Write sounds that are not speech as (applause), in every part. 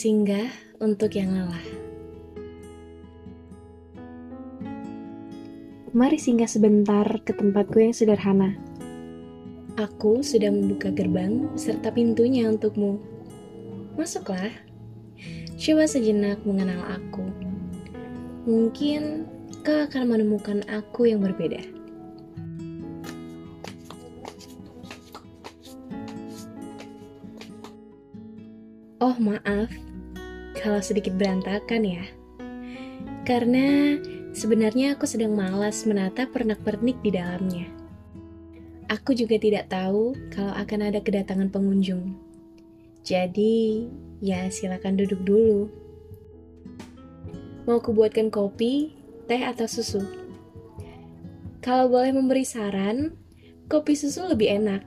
Singgah untuk yang lelah. Mari singgah sebentar ke tempatku yang sederhana. Aku sudah membuka gerbang serta pintunya untukmu. Masuklah. Coba sejenak mengenal aku. Mungkin kau akan menemukan aku yang berbeda. Oh, maaf kalau sedikit berantakan ya. Karena sebenarnya aku sedang malas menata pernak-pernik di dalamnya. Aku juga tidak tahu kalau akan ada kedatangan pengunjung. Jadi, ya silakan duduk dulu. Mau kubuatkan kopi, teh atau susu? Kalau boleh memberi saran, kopi susu lebih enak.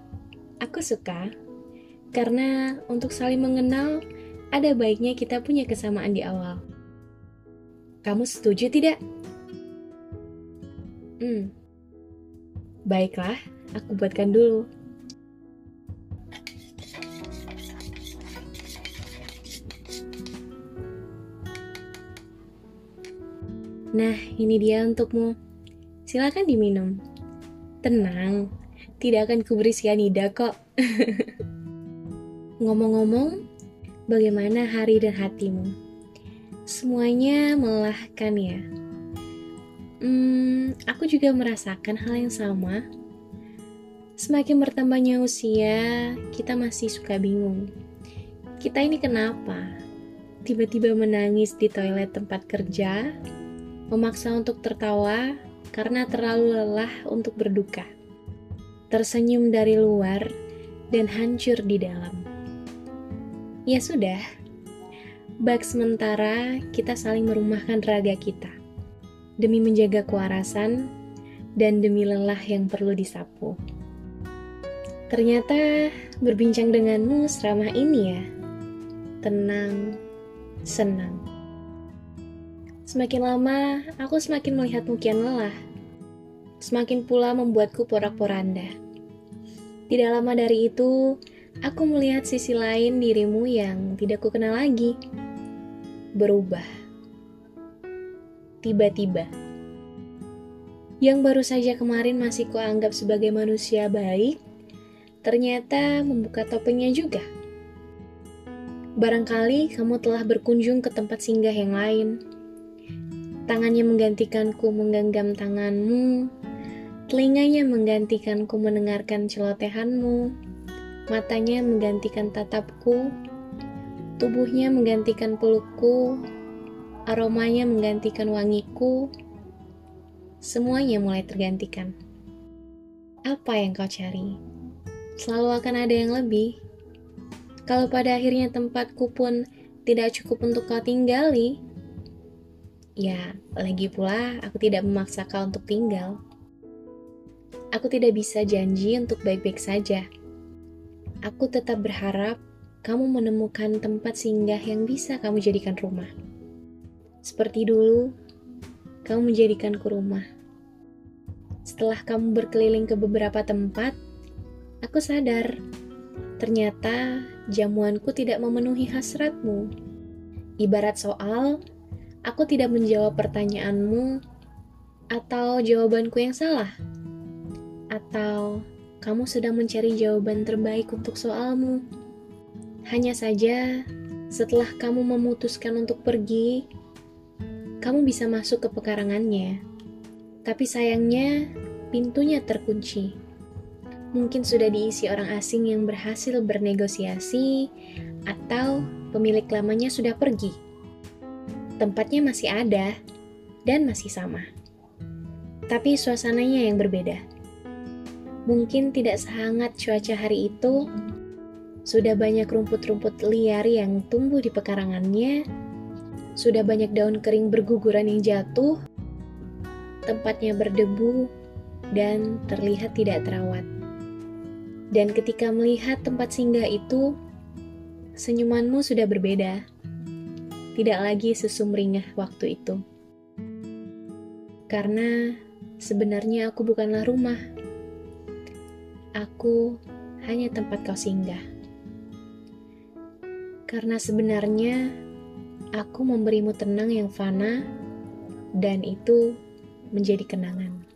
Aku suka. Karena untuk saling mengenal, ada baiknya kita punya kesamaan di awal. Kamu setuju tidak? Hmm. Baiklah, aku buatkan dulu. Nah, ini dia untukmu. Silakan diminum. Tenang, tidak akan kuberi sianida kok. (laughs) Ngomong-ngomong, bagaimana hari dan hatimu? Semuanya melelahkan ya. Hmm, aku juga merasakan hal yang sama. Semakin bertambahnya usia, kita masih suka bingung. Kita ini kenapa? Tiba-tiba menangis di toilet tempat kerja, memaksa untuk tertawa karena terlalu lelah untuk berduka. Tersenyum dari luar dan hancur di dalam. Ya sudah, bak sementara kita saling merumahkan raga kita demi menjaga kewarasan dan demi lelah yang perlu disapu. Ternyata berbincang denganmu seramah ini ya. Tenang, senang. Semakin lama, aku semakin melihatmu kian lelah. Semakin pula membuatku porak-poranda. Tidak lama dari itu, aku melihat sisi lain dirimu yang tidak ku kenal lagi. Berubah. Tiba-tiba. Yang baru saja kemarin masih kuanggap sebagai manusia baik, ternyata membuka topengnya juga. Barangkali kamu telah berkunjung ke tempat singgah yang lain. Tangannya menggantikanku menggenggam tanganmu, telinganya menggantikanku mendengarkan celotehanmu, matanya menggantikan tatapku, tubuhnya menggantikan pelukku, aromanya menggantikan wangiku, semuanya mulai tergantikan. Apa yang kau cari? Selalu akan ada yang lebih. Kalau pada akhirnya tempatku pun tidak cukup untuk kau tinggali, ya lagi pula aku tidak memaksa kau untuk tinggal. Aku tidak bisa janji untuk baik-baik saja Aku tetap berharap kamu menemukan tempat singgah yang bisa kamu jadikan rumah. Seperti dulu, kamu menjadikanku rumah. Setelah kamu berkeliling ke beberapa tempat, aku sadar ternyata jamuanku tidak memenuhi hasratmu. Ibarat soal, aku tidak menjawab pertanyaanmu, atau jawabanku yang salah, atau kamu sedang mencari jawaban terbaik untuk soalmu. Hanya saja, setelah kamu memutuskan untuk pergi, kamu bisa masuk ke pekarangannya. Tapi sayangnya, pintunya terkunci. Mungkin sudah diisi orang asing yang berhasil bernegosiasi, atau pemilik lamanya sudah pergi. Tempatnya masih ada dan masih sama, tapi suasananya yang berbeda mungkin tidak sehangat cuaca hari itu. Sudah banyak rumput-rumput liar yang tumbuh di pekarangannya. Sudah banyak daun kering berguguran yang jatuh. Tempatnya berdebu dan terlihat tidak terawat. Dan ketika melihat tempat singgah itu, senyumanmu sudah berbeda. Tidak lagi sesumringah waktu itu. Karena sebenarnya aku bukanlah rumah aku hanya tempat kau singgah. Karena sebenarnya aku memberimu tenang yang fana, dan itu menjadi kenangan.